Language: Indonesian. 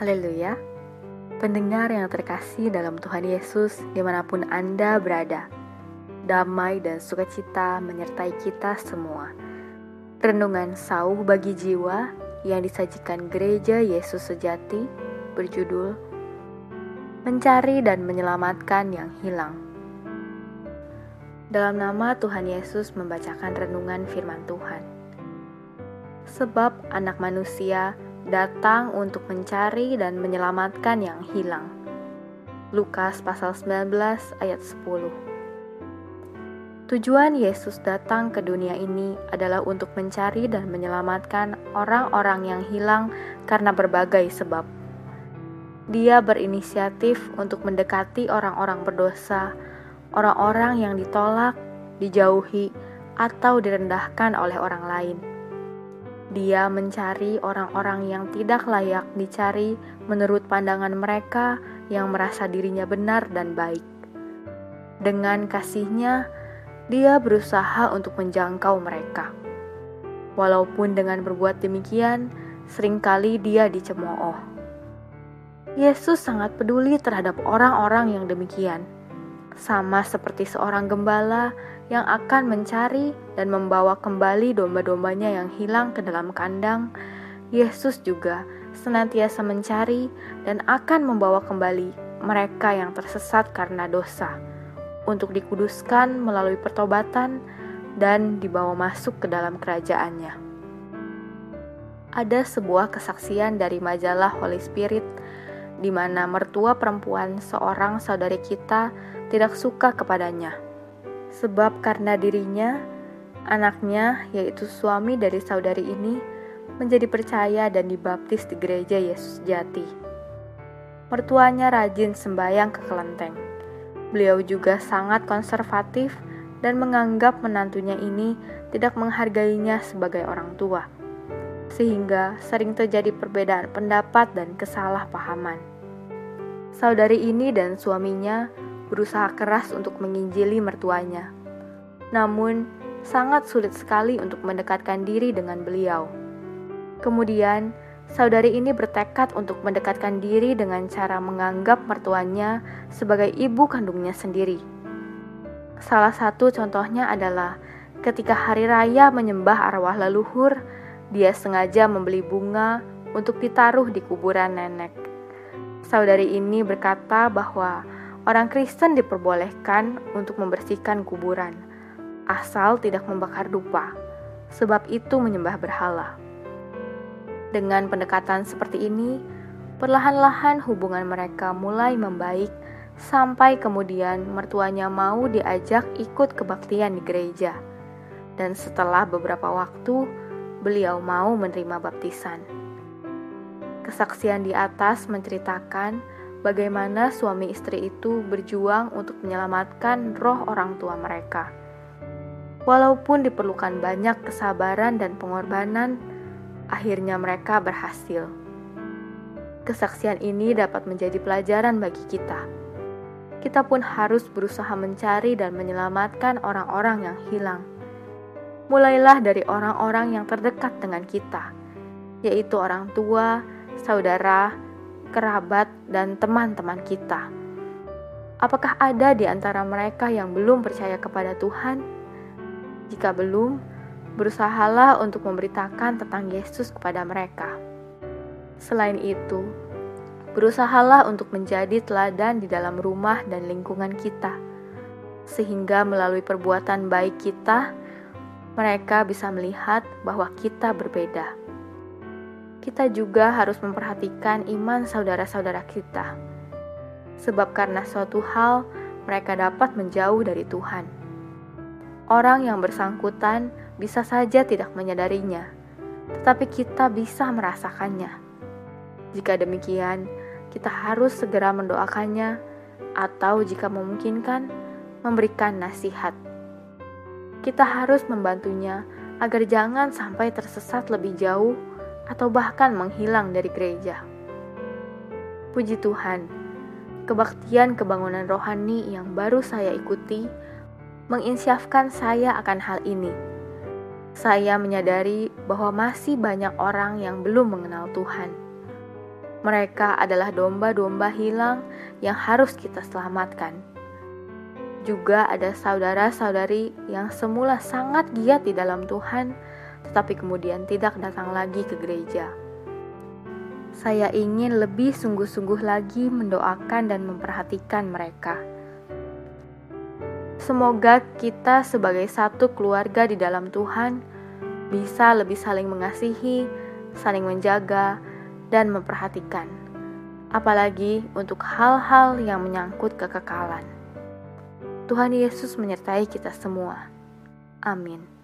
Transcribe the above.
Haleluya. Pendengar yang terkasih dalam Tuhan Yesus di mana pun Anda berada. Damai dan sukacita menyertai kita semua. Renungan sauh bagi jiwa yang disajikan gereja Yesus sejati berjudul Mencari dan Menyelamatkan yang Hilang. Dalam nama Tuhan Yesus membacakan renungan firman Tuhan. Sebab anak manusia datang untuk mencari dan menyelamatkan yang hilang. Lukas pasal 19 ayat 10 Tujuan Yesus datang ke dunia ini adalah untuk mencari dan menyelamatkan orang-orang yang hilang karena berbagai sebab. Dia berinisiatif untuk mendekati orang-orang berdosa, orang-orang yang ditolak, dijauhi, atau direndahkan oleh orang lain dia mencari orang-orang yang tidak layak dicari menurut pandangan mereka yang merasa dirinya benar dan baik. Dengan kasihnya, dia berusaha untuk menjangkau mereka. Walaupun dengan berbuat demikian, sering kali dia dicemooh. Yesus sangat peduli terhadap orang-orang yang demikian sama seperti seorang gembala yang akan mencari dan membawa kembali domba-dombanya yang hilang ke dalam kandang, Yesus juga senantiasa mencari dan akan membawa kembali mereka yang tersesat karena dosa untuk dikuduskan melalui pertobatan dan dibawa masuk ke dalam kerajaannya. Ada sebuah kesaksian dari majalah Holy Spirit di mana mertua perempuan seorang saudari kita tidak suka kepadanya. Sebab karena dirinya, anaknya, yaitu suami dari saudari ini, menjadi percaya dan dibaptis di gereja Yesus Jati. Mertuanya rajin sembahyang ke kelenteng. Beliau juga sangat konservatif dan menganggap menantunya ini tidak menghargainya sebagai orang tua sehingga sering terjadi perbedaan pendapat dan kesalahpahaman. Saudari ini dan suaminya berusaha keras untuk menginjili mertuanya, namun sangat sulit sekali untuk mendekatkan diri dengan beliau. Kemudian, saudari ini bertekad untuk mendekatkan diri dengan cara menganggap mertuanya sebagai ibu kandungnya sendiri. Salah satu contohnya adalah ketika hari raya menyembah arwah leluhur dia sengaja membeli bunga untuk ditaruh di kuburan nenek. Saudari ini berkata bahwa orang Kristen diperbolehkan untuk membersihkan kuburan, asal tidak membakar dupa, sebab itu menyembah berhala. Dengan pendekatan seperti ini, perlahan-lahan hubungan mereka mulai membaik sampai kemudian mertuanya mau diajak ikut kebaktian di gereja. Dan setelah beberapa waktu, beliau mau menerima baptisan. Kesaksian di atas menceritakan bagaimana suami istri itu berjuang untuk menyelamatkan roh orang tua mereka. Walaupun diperlukan banyak kesabaran dan pengorbanan, akhirnya mereka berhasil. Kesaksian ini dapat menjadi pelajaran bagi kita. Kita pun harus berusaha mencari dan menyelamatkan orang-orang yang hilang mulailah dari orang-orang yang terdekat dengan kita, yaitu orang tua, saudara, kerabat, dan teman-teman kita. Apakah ada di antara mereka yang belum percaya kepada Tuhan? Jika belum, berusahalah untuk memberitakan tentang Yesus kepada mereka. Selain itu, berusahalah untuk menjadi teladan di dalam rumah dan lingkungan kita, sehingga melalui perbuatan baik kita, mereka bisa melihat bahwa kita berbeda. Kita juga harus memperhatikan iman saudara-saudara kita, sebab karena suatu hal mereka dapat menjauh dari Tuhan. Orang yang bersangkutan bisa saja tidak menyadarinya, tetapi kita bisa merasakannya. Jika demikian, kita harus segera mendoakannya, atau jika memungkinkan, memberikan nasihat kita harus membantunya agar jangan sampai tersesat lebih jauh atau bahkan menghilang dari gereja. Puji Tuhan, kebaktian kebangunan rohani yang baru saya ikuti menginsyafkan saya akan hal ini. Saya menyadari bahwa masih banyak orang yang belum mengenal Tuhan. Mereka adalah domba-domba hilang yang harus kita selamatkan. Juga ada saudara-saudari yang semula sangat giat di dalam Tuhan, tetapi kemudian tidak datang lagi ke gereja. Saya ingin lebih sungguh-sungguh lagi mendoakan dan memperhatikan mereka. Semoga kita, sebagai satu keluarga di dalam Tuhan, bisa lebih saling mengasihi, saling menjaga, dan memperhatikan, apalagi untuk hal-hal yang menyangkut kekekalan. Tuhan Yesus menyertai kita semua. Amin.